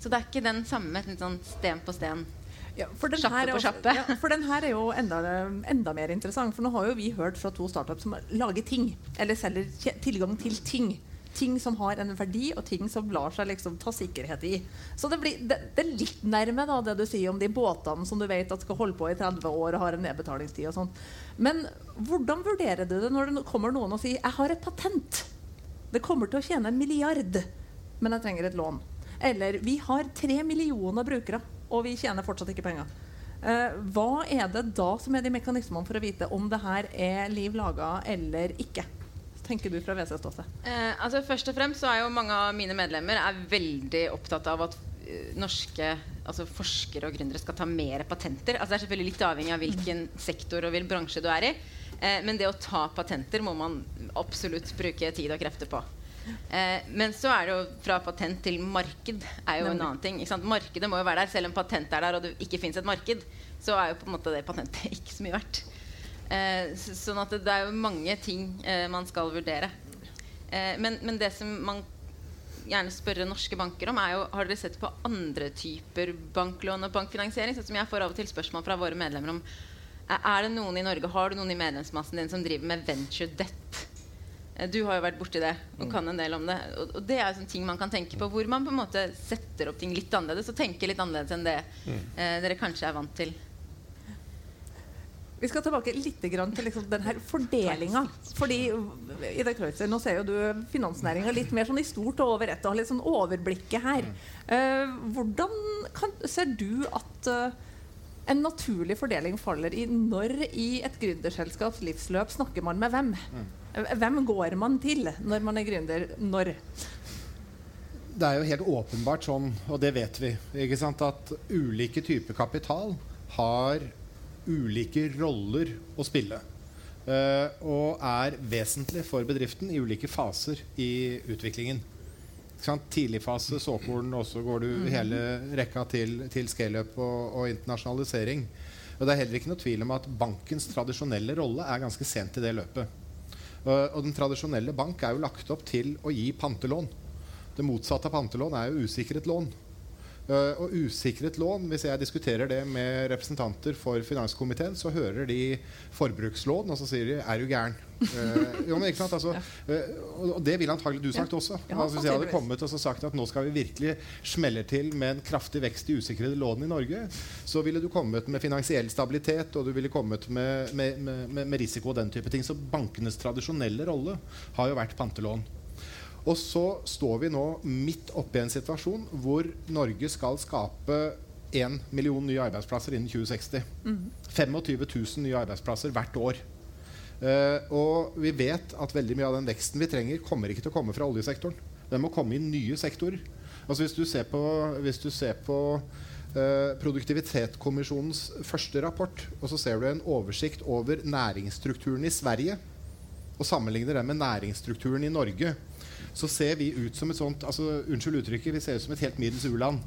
Så det er ikke den samme sånn sten på sten. Ja, for den Sjappe er også- Ja, for den her er jo enda, enda mer interessant. For nå har jo vi hørt fra to startups som lager ting. Eller selger tilgang til ting. Ting som har en verdi, og ting som lar seg liksom ta sikkerhet i. Så det, blir, det, det er litt nærme da, det du sier om de båtene som du vet at skal holde på i 30 år og har en nedbetalingstid. og sånn. Men hvordan vurderer du det når det kommer noen og sier 'jeg har et patent'? Det kommer til å tjene en milliard, men jeg trenger et lån. Eller 'vi har tre millioner brukere, og vi tjener fortsatt ikke penger'. Eh, hva er det da som er de mekanismene for å vite om det her er liv laga eller ikke? Tenker du fra WC-ståsted? Eh, altså først og fremst så er jo Mange av mine medlemmer er veldig opptatt av at uh, norske altså forskere og gründere skal ta mer patenter. Altså det er selvfølgelig litt avhengig av hvilken sektor og hvilken bransje du er i. Eh, men det å ta patenter må man absolutt bruke tid og krefter på. Eh, men så er det jo fra patent til marked er jo en annen ting. Markedet må jo være der. Selv om patent er der og det ikke fins et marked, så er jo på en måte det patentet ikke så mye verdt. Eh, sånn at det, er jo mange ting eh, man skal vurdere. Eh, men, men, det som man gjerne spørre norske banker om, er jo har dere sett på andre typer banklån og bankfinansiering? Sånn som jeg får av og til spørsmål fra våre medlemmer om er det noen i Norge, Har du noen i medlemsmassen din som driver med venture debt? Du har jo vært borti det og kan en del om det. Og, det er sånne ting man kan tenke på hvor man på en måte setter opp ting litt annerledes og tenker litt annerledes enn det mm. eh, dere kanskje er vant til. Vi skal tilbake litt til liksom denne fordelinga. Fordi Ida Kreutzer, nå ser jo du finansnæringa litt mer sånn i stort og over ett og har litt sånn overblikket her. Uh, hvordan kan, ser du at uh, en naturlig fordeling faller i når i et gründerselskaps livsløp snakker man med hvem? Uh, hvem går man til når man er gründer? Når? Det er jo helt åpenbart sånn, og det vet vi, at ulike typer kapital har ulike roller å spille. Uh, og er vesentlig for bedriften i ulike faser i utviklingen. Tidlig fase, såkorn, og så går du mm. hele rekka til, til scaleup og, og, internasjonalisering. Og Det er heller ikke noe tvil om at bankens tradisjonelle rolle er ganske sent i det løpet. Og den tradisjonelle bank er jo lagt opp til å gi pantelån. Det motsatte av pantelån er jo usikret lån. Uh, og usikret lån, hvis jeg diskuterer det med representanter for finanskomiteen, så hører de forbrukslån, og så sier de 'er du gæren'? Uh, jo, men ikke sant, altså, uh, og det ville antagelig du sagt også. Altså, hvis jeg hadde kommet og sagt at nå skal vi virkelig smelle til med en kraftig vekst i usikrede lån i Norge, så ville du kommet med finansiell stabilitet, og du ville kommet med, med, med, med risiko og den type ting. Så bankenes tradisjonelle rolle har jo vært pantelån. Og så står vi nå midt oppe i en situasjon hvor Norge skal skape 1 million nye arbeidsplasser innen 2060. Mm. 25 000 nye arbeidsplasser hvert år. Uh, og vi vet at veldig mye av den veksten vi trenger, kommer ikke til å komme fra oljesektoren. Den må komme i nye sektorer. Altså Hvis du ser på, du ser på uh, Produktivitetskommisjonens første rapport, og så ser du en oversikt over næringsstrukturen i Sverige, og sammenligner den med næringsstrukturen i Norge, så ser vi ut som et sånt altså, Unnskyld uttrykket, vi ser ut som et helt middels u-land.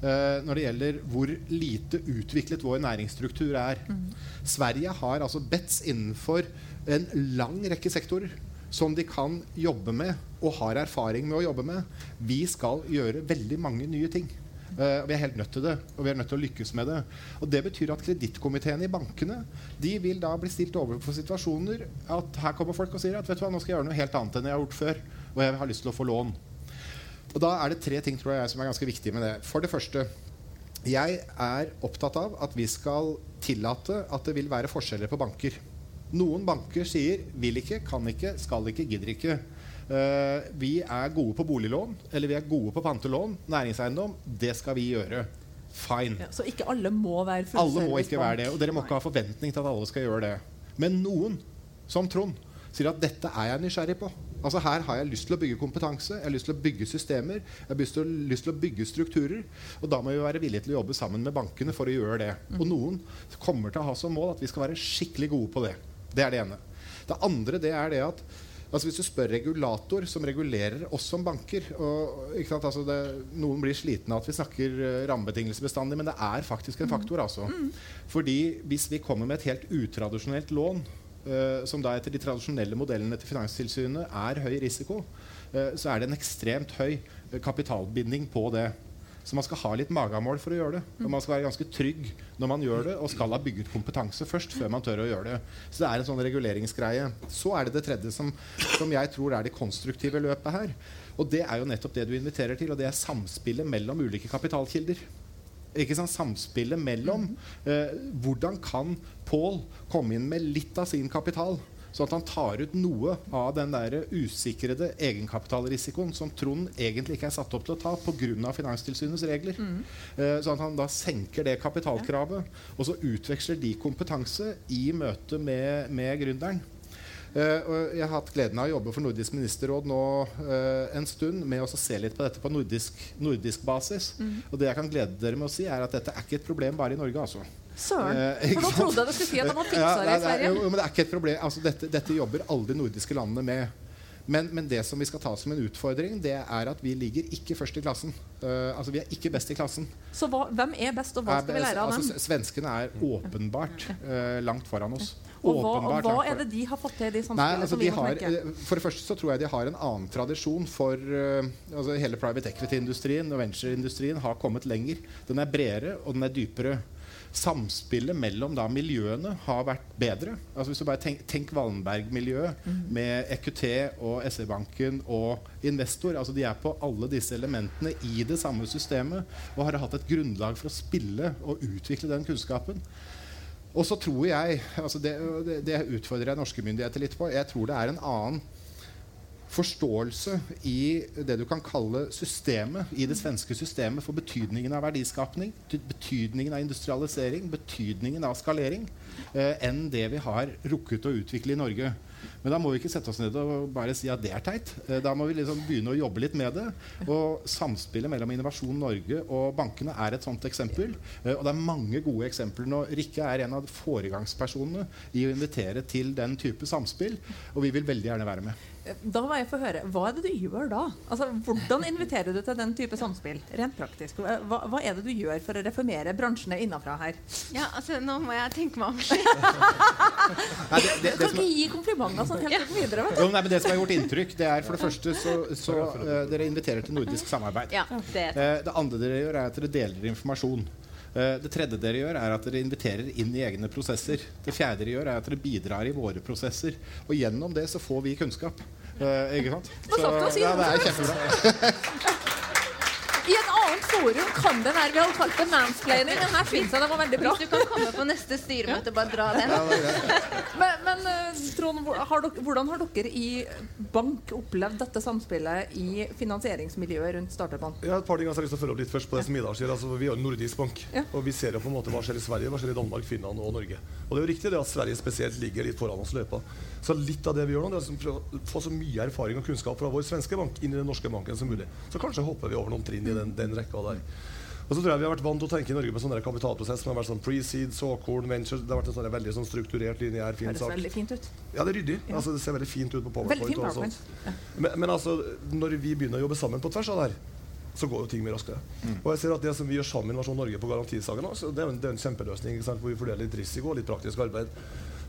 Uh, når det gjelder hvor lite utviklet vår næringsstruktur er. Mm. Sverige har altså bets innenfor en lang rekke sektorer som de kan jobbe med og har erfaring med å jobbe med. Vi skal gjøre veldig mange nye ting. Uh, vi er helt nødt til det, og vi er nødt til å lykkes med det. Og Det betyr at kredittkomiteene i bankene de vil da bli stilt overfor situasjoner at her kommer folk og sier at vet du hva, nå skal jeg gjøre noe helt annet enn jeg har gjort før og jeg har lyst til å få lån. Og Da er det tre ting tror jeg, som er ganske viktige med det. For det første jeg er opptatt av at vi skal tillate at det vil være forskjeller på banker. Noen banker sier 'vil ikke', 'kan ikke', 'skal ikke', 'gidder ikke'. Uh, vi er gode på boliglån, eller vi er gode på pantelån, næringseiendom. Det skal vi gjøre. Fine. Ja, så ikke alle må være Alle må ikke være det. Og dere må ikke ha forventning til at alle skal gjøre det. Men noen, som Trond, sier at dette er jeg nysgjerrig på. Altså Her har jeg lyst til å bygge kompetanse, jeg har lyst til å bygge systemer, jeg har lyst til å, lyst til å bygge strukturer. Og da må vi være villige til å jobbe sammen med bankene for å gjøre det. Og noen kommer til å ha som mål at vi skal være skikkelig gode på det. Det er det ene. Det andre det er det at altså Hvis du spør regulator, som regulerer oss som banker og, altså det, Noen blir slitne av at vi snakker uh, rammebetingelser bestandig, men det er faktisk en faktor. altså. Mm. Fordi hvis vi kommer med et helt utradisjonelt lån uh, som da etter de tradisjonelle modellene til Finanstilsynet er høy risiko, uh, så er det en ekstremt høy kapitalbinding på det. Så man skal ha litt magemål for å gjøre det. Og man skal være ganske trygg når man gjør det, og skal ha bygget kompetanse først før man tør å gjøre det. Så det er en sånn reguleringsgreie. Så er det det tredje som, som jeg tror er det konstruktive løpet her. Og det er jo nettopp det du inviterer til, og det er samspillet mellom ulike kapitalkilder. Ikke sant? Samspillet mellom eh, Hvordan kan Pål komme inn med litt av sin kapital? Sånn at han tar ut noe av den der usikrede egenkapitalrisikoen som Trond egentlig ikke er satt opp til å ta pga. Finanstilsynets regler. Eh, sånn at han da senker det kapitalkravet, og så utveksler de kompetanse i møte med, med gründeren. Eh, og jeg har hatt gleden av å jobbe for Nordisk ministerråd nå eh, en stund med å se litt på dette på nordisk, nordisk basis. Og det jeg kan glede dere med å si, er at dette er ikke et problem bare i Norge. altså. Søren. Eh, For nå trodde jeg du skulle si at de har fiksa det i Sverige. jo, men det er ikke et problem. Altså, dette, dette jobber alle de nordiske landene med. Men, men det som vi skal ta som en utfordring, det er at vi ligger ikke først i klassen. Uh, altså Vi er ikke best i klassen. Så hva, hvem er best, og hva Er skal vi lære av altså, dem? Svenskene er åpenbart uh, langt foran oss. Og hva, og hva er det de har fått til de samspillene altså som vi må har, knekke? for det første så tror jeg de har en annen tradisjon for uh, altså Hele private equity-industrien og ventureindustrien har kommet lenger. Den er bredere, og den er dypere. Samspillet mellom da miljøene har vært bedre. Altså hvis du bare tenk, tenk Wallenberg-miljøet med EQT og SE-banken og Investor. altså De er på alle disse elementene i det samme systemet og har hatt et grunnlag for å spille og utvikle den kunnskapen. Og så tror jeg altså det, det, utfordrer jeg norske myndigheter litt på. Jeg tror det er en annen forståelse i det du kan kalle systemet, i det svenske systemet for betydningen av verdiskapning, betydningen av industrialisering, betydningen av skalering, eh, enn det vi har rukket å utvikle i Norge. Men da må vi ikke sette oss ned og bare si at det er teit. Eh, Da må vi liksom begynne å jobbe litt med det. Og samspillet mellom Innovasjon Norge og bankene er et sånt eksempel. Eh, Og det er mange gode eksempler nå. Rikke er en av foregangspersonene i å invitere til den type samspill, og vi vil veldig gjerne være med. Da må jeg få høre, Hva er det du gjør da? Altså, Hvordan inviterer du til den type samspill? Rent praktisk. Hva, hva er det du gjør for å reformere bransjene innenfra her? Ja, altså, nå må jeg tenke meg om. Nei, det, det, Du kan ikke gi komplimenter sånn helt uten videre. vet du. jo, nei, men det som har gjort inntrykk, det er for det første så, så uh, dere inviterer til nordisk samarbeid. Ja, det Uh, det andre dere gjør, er at dere deler informasjon. Uh, det tredje dere gjør, er at dere inviterer inn i egne prosesser. Det fjerde dere gjør, er at dere bidrar i våre prosesser. Og gjennom det så får vi kunnskap. Uh, ikke sant? Hva sa du å si? ja, det er kjempebra. Annet forum kan det være vi hadde kalt det mansplaining, men her fins det var veldig bra. Hvis du kan komme på neste styremøte bare dra den. Ja. Men, men eh, Trond, har dere, hvordan har dere i bank opplevd dette samspillet i finansieringsmiljøet rundt startupene? Jeg har et par ting jeg har lyst til å følge opp litt først på det som Ida sier. Altså, vi har en nordisk bank, Ja. og vi ser jo på en måte hva skjer i Sverige, hva skjer i Danmark, Finland og Norge. Og det er jo riktig det at Sverige spesielt ligger litt foran oss i løypa. Så litt av det vi gjør nå, det er å prøve å få så mye erfaring og kunnskap fra vår svenske bank inn i den norske banken som mulig. Så kanskje hopper vi over noen trinn i den, den rekka der. Og så tror jeg Vi har vært vant til å tenke i Norge på sånne kapitalprosess som har vært sånn pre-seed, såkorn, venture. Det har vært en sånn veldig sånn strukturert, lineær, fin sak. Det sak. veldig fint ut. Ja, det er ryddig. Altså, det ser veldig fint ut på PowerPoint. PowerPoint. sånt. Men, men altså, når vi begynner å jobbe sammen på tvers av det her, så går jo ting mye raskere. Og jeg ser at Det som vi gjør sammen med Innovasjon Norge på garantisaken, også, det er en, det er en kjempeløsning ikke sant? hvor vi fordeler litt risiko og litt praktisk arbeid.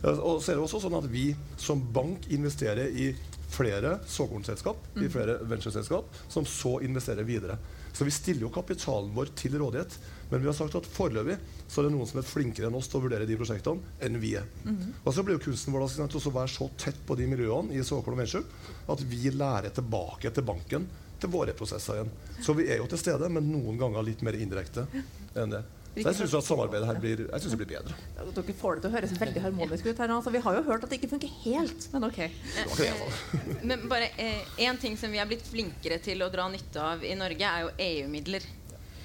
Og så er det også sånn at vi som bank investerer i flere såkornselskap, i flere ventureselskap, som så investerer videre. Så vi stiller jo kapitalen vår til rådighet. Men vi har sagt at foreløpig så er det noen som er flinkere enn oss til å vurdere de prosjektene enn vi er. Og så blir jo kunsten vår å være så tett på de miljøene i såkorn og venture at vi lærer tilbake til banken til våre prosesser igjen. Så vi er jo til stede, men noen ganger litt mer indirekte enn det. Så jeg syns samarbeidet her blir, jeg synes det blir bedre. Dere får det til å høres veldig harmonisk ut her nå. Så vi har jo hørt at det ikke funker helt, men OK. Altså. Men bare én ting som vi er blitt flinkere til å dra nytte av i Norge, er jo EU-midler.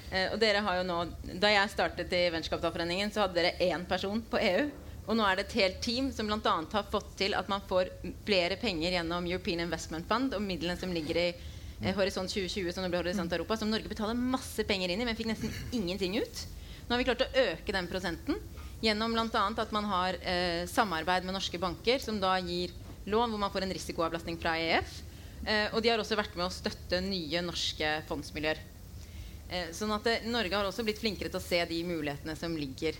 Eh, og dere har jo nå, Da jeg startet i Venturekapitalforeningen, så hadde dere én person på EU. Og nå er det et helt team som bl.a. har fått til at man får flere penger gjennom European Investment Fund og midlene som ligger i eh, Horisont 2020, som Horisont Europa, som Norge betaler masse penger inn i, men fikk nesten ingenting ut. Nå har vi klart å øke den prosenten gjennom bl.a. at man har eh, samarbeid med norske banker, som da gir lån hvor man får en risikoavlastning fra EF. Eh, og de har også vært med å støtte nye norske fondsmiljøer. Eh, sånn at det, Norge har også blitt flinkere til å se de mulighetene som ligger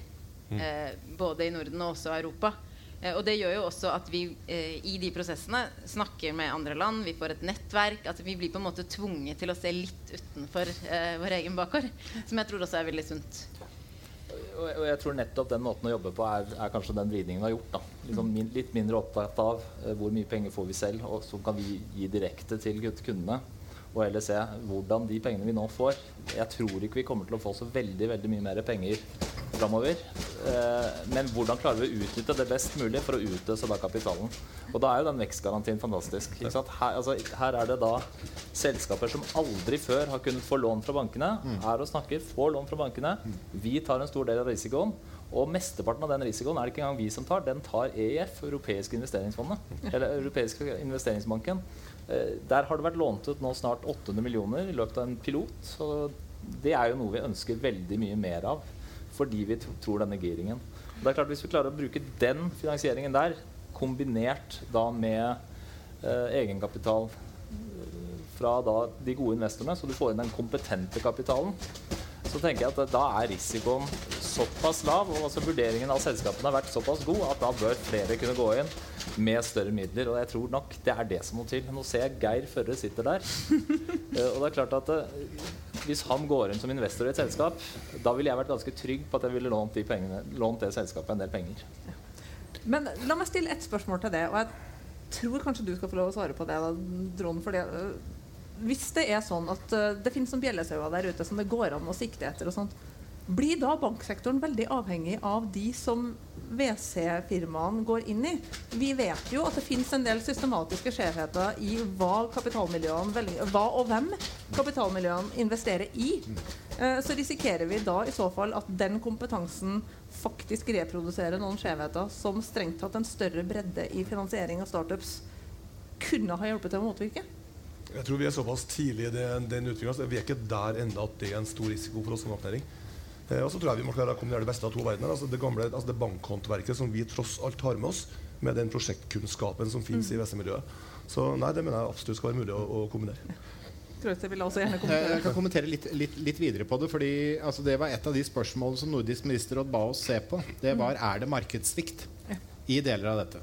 eh, både i Norden og også i Europa. Eh, og det gjør jo også at vi eh, i de prosessene snakker med andre land. Vi får et nettverk. at Vi blir på en måte tvunget til å se litt utenfor eh, vår egen bakgård. Som jeg tror også er veldig sunt. Og, jeg tror nettopp den måten å jobbe på er, er kanskje den vridningen vi har gjort. da. Liksom min, litt mindre opptatt av eh, hvor mye penger får vi selv, og så kan vi gi direkte til kundene. Og heller se hvordan de pengene vi nå får Jeg tror ikke vi kommer til å få så veldig veldig mye mer penger framover. Eh, men hvordan klarer vi å utnytte det best mulig for å utløse da kapitalen? Og da er jo den vekstgarantien fantastisk. Her, altså, her er det da selskaper som aldri før har kunnet få lån fra bankene, er og snakker, får lån fra bankene. Vi tar en stor del av risikoen. Og mesteparten av den risikoen er det ikke engang vi som tar. Den tar EIF, Europeiske investeringsfondet. Eller Europeiske investeringsbanken. Eh, der har det vært lånt ut nå snart 800 millioner i løpet av en pilot. Og det er jo noe vi ønsker veldig mye mer av fordi vi tror denne giringen. Og det er klart Hvis vi klarer å bruke den finansieringen der, kombinert da med eh, egenkapital eh, fra da de gode investorene, så du får inn den kompetente kapitalen, så tenker jeg at da er risikoen såpass lav, og altså vurderingen av selskapene har vært såpass god at da bør flere kunne gå inn med større midler. Og jeg tror nok det er det som må til. Nå ser jeg Geir Førre sitter der. Uh, og det er klart at uh, hvis han går inn som investor i et selskap, da ville jeg vært ganske trygg på at jeg ville lånt, de pengene, lånt det selskapet en del penger. Men la meg stille ett spørsmål til det. Og jeg tror kanskje du skal få lov å svare på det, da, Drone. fordi uh, hvis det er sånn at uh, det finnes noen bjellesauer der ute som det går an å sikte etter, og sånt, blir da banksektoren veldig avhengig av de som WC-firmaene går inn i? Vi vet jo at det finnes en del systematiske skjevheter i hva hva og hvem kapitalmiljøene investerer i. Uh, så risikerer vi da i så fall at den kompetansen faktisk reproduserer noen skjevheter som strengt tatt en større bredde i finansiering av startups kunne ha hjulpet til å motvirke? Jeg tror vi er såpass tidlig i den, den at Vi er ikke der ennå at det er en stor risiko for oss som oppnæring. Eh, og så tror jeg vi må klare å kombinere det beste av to verdener. Altså det gamle, altså det bankhåndverket som vi tross alt har med oss, med den prosjektkunnskapen som finnes mm. i VC-miljøet. Så nei, det mener jeg absolutt skal være mulig å, å kombinere. Jeg vil også gjerne kommentere. Jeg kan kommentere litt, litt, litt videre på det. fordi altså, Det var et av de spørsmålene som Nordisk ministerråd ba oss se på. Det var er det markedssvikt i deler av dette.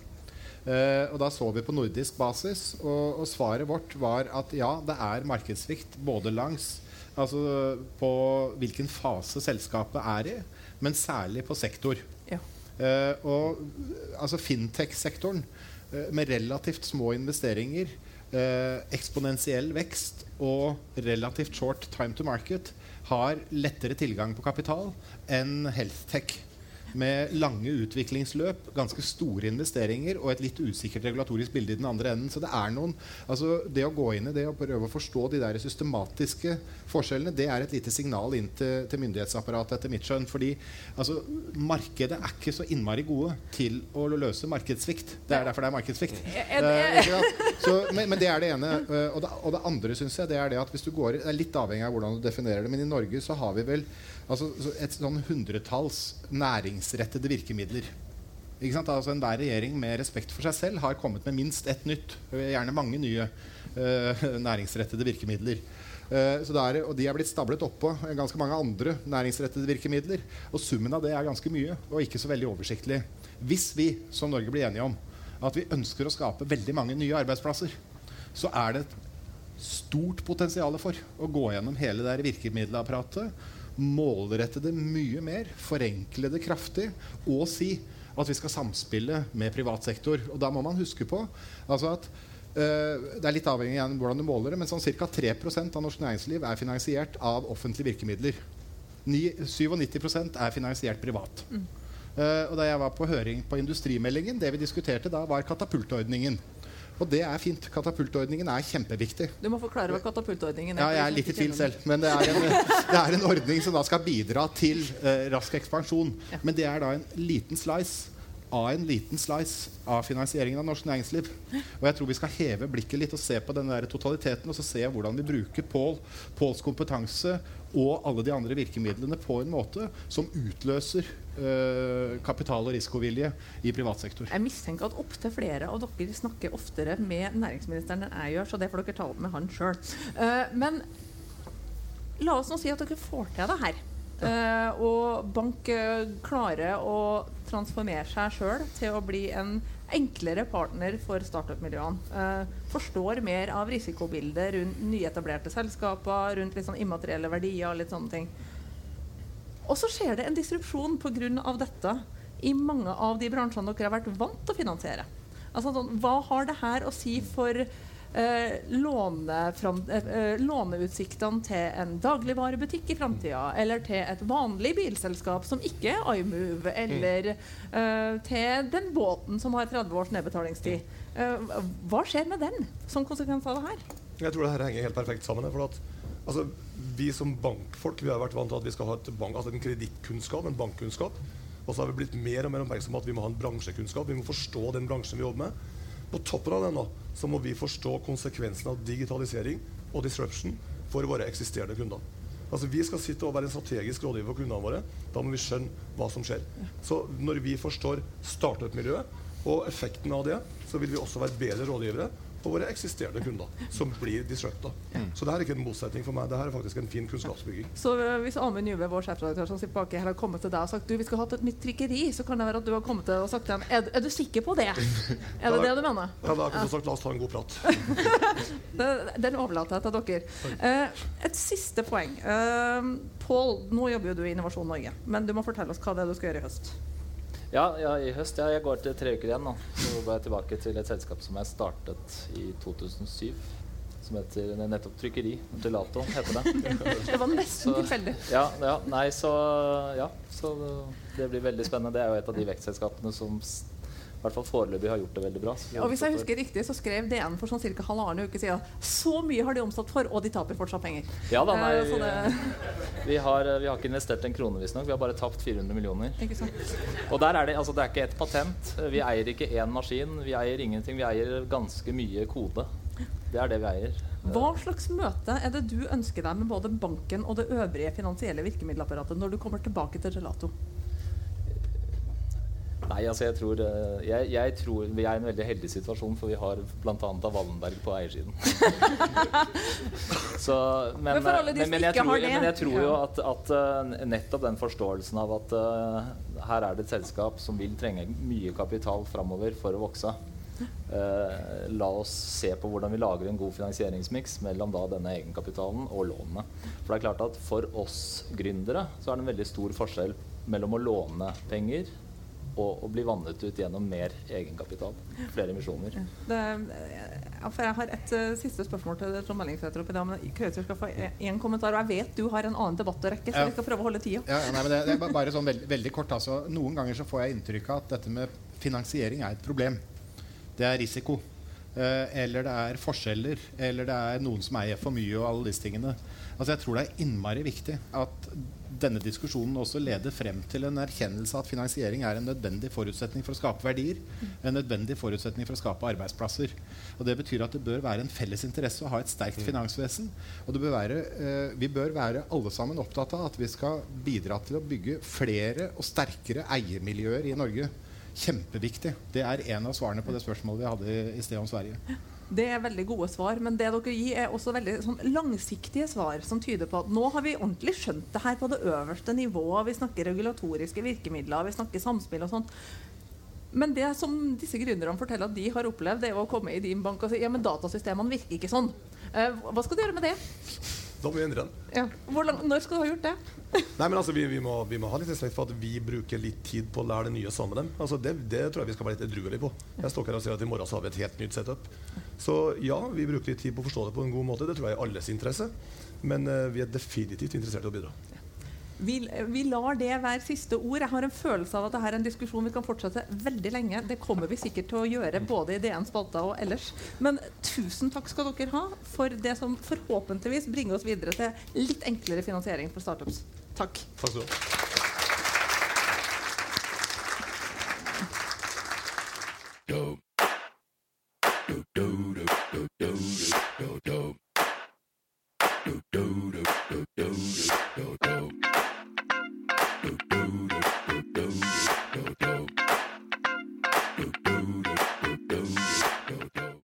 Uh, og Da så vi på nordisk basis, og, og, svaret vårt var at ja, det er markedssvikt både langs Altså på hvilken fase selskapet er i, men særlig på sektor. Ja. Uh, og altså fintech-sektoren uh, med relativt små investeringer, eksponentiell vekst og relativt short time to market har lettere tilgang på kapital enn healthtech med lange utviklingsløp, ganske store investeringer og et litt usikkert regulatorisk bilde i den andre enden. Så det er noen altså Det å gå inn i det og prøve å forstå de der systematiske forskjellene, det er et lite signal inn til, til myndighetsapparatet, etter mitt skjønn. Fordi altså, markedet er ikke så innmari gode til å løse markedssvikt. Det er derfor det er markedssvikt. Eh, så, men, men, det er det ene. Eh, og det, og det andre syns jeg det er det at hvis du går Det er litt avhengig av hvordan du definerer det, men i Norge så har vi vel altså, et sånn hundretalls næringsrettede virkemidler. Ikke sant? Altså Enhver regjering med respekt for seg selv har kommet med minst ett nytt, gjerne mange nye uh, næringsrettede virkemidler. Uh, er, og de er blitt stablet oppå ganske mange andre næringsrettede virkemidler. Og summen av det er ganske mye og ikke så veldig oversiktlig. Hvis vi som Norge blir enige om at vi ønsker å skape veldig mange nye arbeidsplasser, så er det et stort potensial for å gå gjennom hele det virkemiddelapparatet målrette det mye mer, forenkle det kraftig og si at vi skal samspille med privat sektor. Og da må man huske på altså at uh, Det er litt avhengig av hvordan du måler det, men sånn ca. 3% av norsk næringsliv er finansiert av offentlige virkemidler. 97% er finansiert privat. Mm. Uh, og da jeg var på høring på industrimeldingen, det vi diskuterte da, var katapultordningen. Og det er fint. Katapultordningen er kjempeviktig. Du må forklare hva katapultordningen er. Ja, jeg er litt i tvil selv. Men det er, en, det er, en, ordning som da skal bidra til uh, rask ekspansjon. Ja. Men det er da en liten slice av en liten slice av finansieringen av norsk næringsliv. Og jeg tror vi skal heve blikket litt og se på den der totaliteten og så se hvordan vi bruker Pål, Påls kompetanse og alle de andre virkemidlene på en måte som utløser kapital- og risikovilje i privat sektor. Jeg mistenker at opptil flere av dere snakker oftere med næringsministeren enn jeg gjør, så det får dere ta opp med han sjøl. Uh, men la oss nå si at dere får til det her. Uh, og bank eh, klarer å transformere seg sjøl til å bli en enklere partner for startup-miljøene. Uh, forstår mer av risikobildet rundt nyetablerte selskaper, rundt litt sånn immaterielle verdier og litt sånne ting. Og så skjer det en disrupsjon pga. dette i mange av de bransjene dere har vært vant til å finansiere. Altså, sånn, hva har det her å si for eh, eh, eh, låneutsiktene til en dagligvarebutikk i framtida? Eller til et vanlig bilselskap som ikke er iMove? Eller eh, til den båten som har 30 års nedbetalingstid? Eh, hva skjer med den som konsekvens av det her? Jeg tror det her henger helt perfekt sammen. For at, altså, vi som bankfolk vi har vært vant til at vi skal ha bank, altså en kredittkunnskap, en bankkunnskap. Og så har vi blitt mer og mer oppmerksom på at vi må ha en bransjekunnskap. Vi må forstå den bransjen vi jobber med. På toppen av den da, så må vi forstå konsekvensen av digitalisering og disruption for våre eksisterende kunder. Altså Vi skal sitte og være en strategisk rådgiver for kundene våre. Da må vi skjønne hva som skjer. Så når vi forstår startup-miljøet og effekten av det, så vil vi også være bedre rådgivere for våre eksisterende kunder, som blir disrupta. Så det her er ikke en motsetning for meg, det her er faktisk en fin kunnskapsbygging. Så eh, hvis Amund Juve, vår sjefredaktør som sitter bak her, har kommet til deg og sagt du, vi skal ha et nytt trykkeri, så kan det være at du har kommet til og sagt til ham er, er du sikker på det? Er det det du mener? Ja, da kunne jeg sagt la oss ta en god prat. Den overlater jeg til dere. Eh, et siste poeng. Uh, Pål, nå jobber jo du i Innovasjon Norge, men du må fortelle oss hva det er du skal gjøre i høst. Ja, ja, i høst. Ja, jeg går til tre uker igjen nå. Så går jeg tilbake til et selskap som jeg startet i 2007. Som heter nettopp Trykkeri. Delato heter det. Det var nesten tilfeldig. Ja, ja, nei, så ja. Så det blir veldig spennende. Det er jo et av de vektselskapene som hvert fall foreløpig har gjort det veldig bra. Og hvis jeg husker riktig, så skrev DN for sånn ca. halvannen uke siden så mye har de omsatt for, og de taper fortsatt penger. Ja da, nei, Eh, vi, det, vi, har, vi har ikke investert en krone, visstnok. Vi har bare tapt 400 millioner. ikke sant? Og der er det, altså, det er ikke ett patent. Vi eier ikke én maskin. Vi eier ingenting. Vi eier ganske mye kode. Det er det vi eier. Hva slags møte er det du ønsker deg med både banken og det øvrige finansielle virkemiddelapparatet når du kommer tilbake til Gelato? Nei, altså jeg tror, eh, jeg, jeg tror Vi er i en veldig heldig situasjon, for vi har bl.a. av Wallenberg på eiersiden. Så, men, Men men, men, jeg tror, jeg tror jo at, at eh, nettopp den forståelsen av at uh, her er det et selskap som vil trenge mye kapital framover for å vokse. Uh, la oss se på hvordan vi lager en god finansieringsmiks mellom da denne egenkapitalen og lånene. For det er klart at For oss gründere så er det en veldig stor forskjell mellom å låne penger og og bli vannet ut gjennom mer egenkapital. Flere emisjoner. Det, jeg har et uh, siste spørsmål til Trond Mellingsæter oppi men skal få én kommentar. Og jeg vet du har en annen debatt å rekke, så Ja. vi skal prøve å holde tida. Ja, nei, men det, det er bare sånn veldig, veldig kort. Altså, noen ganger så får jeg inntrykk av at dette med finansiering er et problem. Det er risiko. Eh, eller det er forskjeller. Eller det er noen som eier for mye og alle disse tingene. Altså, jeg tror det er innmari viktig at denne diskusjonen også leder frem til en erkjennelse at finansiering er en nødvendig forutsetning for å skape verdier. En nødvendig forutsetning for å skape arbeidsplasser. Og Det betyr at det bør være en felles interesse å ha et sterkt finansvesen. Og det bør være, eh, vi bør være alle sammen opptatt av at vi skal bidra til å bygge flere og sterkere eiermiljøer i Norge. Kjempeviktig. Det er en av svarene på det spørsmålet vi hadde i, i sted om Sverige. Det er veldig gode svar, men det dere gir, er også veldig sånn, langsiktige svar som tyder på at nå har vi ordentlig skjønt det her på det øverste nivået. Vi snakker regulatoriske virkemidler, vi snakker samspill og sånt. Men det som disse gründerne forteller at de har opplevd, det er å komme i din bank og si ja, men datasystemene virker ikke sånn. Eh, hva skal du gjøre med det? Da må vi endre den. Ja. Hvordan, når skal du ha gjort det? Nei, men altså, vi, vi, må, vi må ha litt respekt for at vi bruker litt tid på å lære det nye sammen med dem. Altså, det, det tror jeg vi skal være litt edruelige på. Jeg står ikke her og sier at i morgen så har vi et helt nytt setup. Så ja, vi bruker litt tid på å forstå det på en god måte. Det tror jeg er i alles interesse. Men uh, vi er definitivt interessert i å bidra. Vi, vi, lar det være siste ord. Jeg har en følelse av at dette er en diskusjon vi kan fortsette veldig lenge. Det kommer vi sikkert til å gjøre både i DN Spalta og ellers. Men tusen takk skal dere ha for det som forhåpentligvis bringer oss videre til litt enklere finansiering for startups. Takk. takk skal du ha. Dope. Dope, dope, dope, dope, dope, dope, dope. Dope, dope, dope, dope, dope, dope.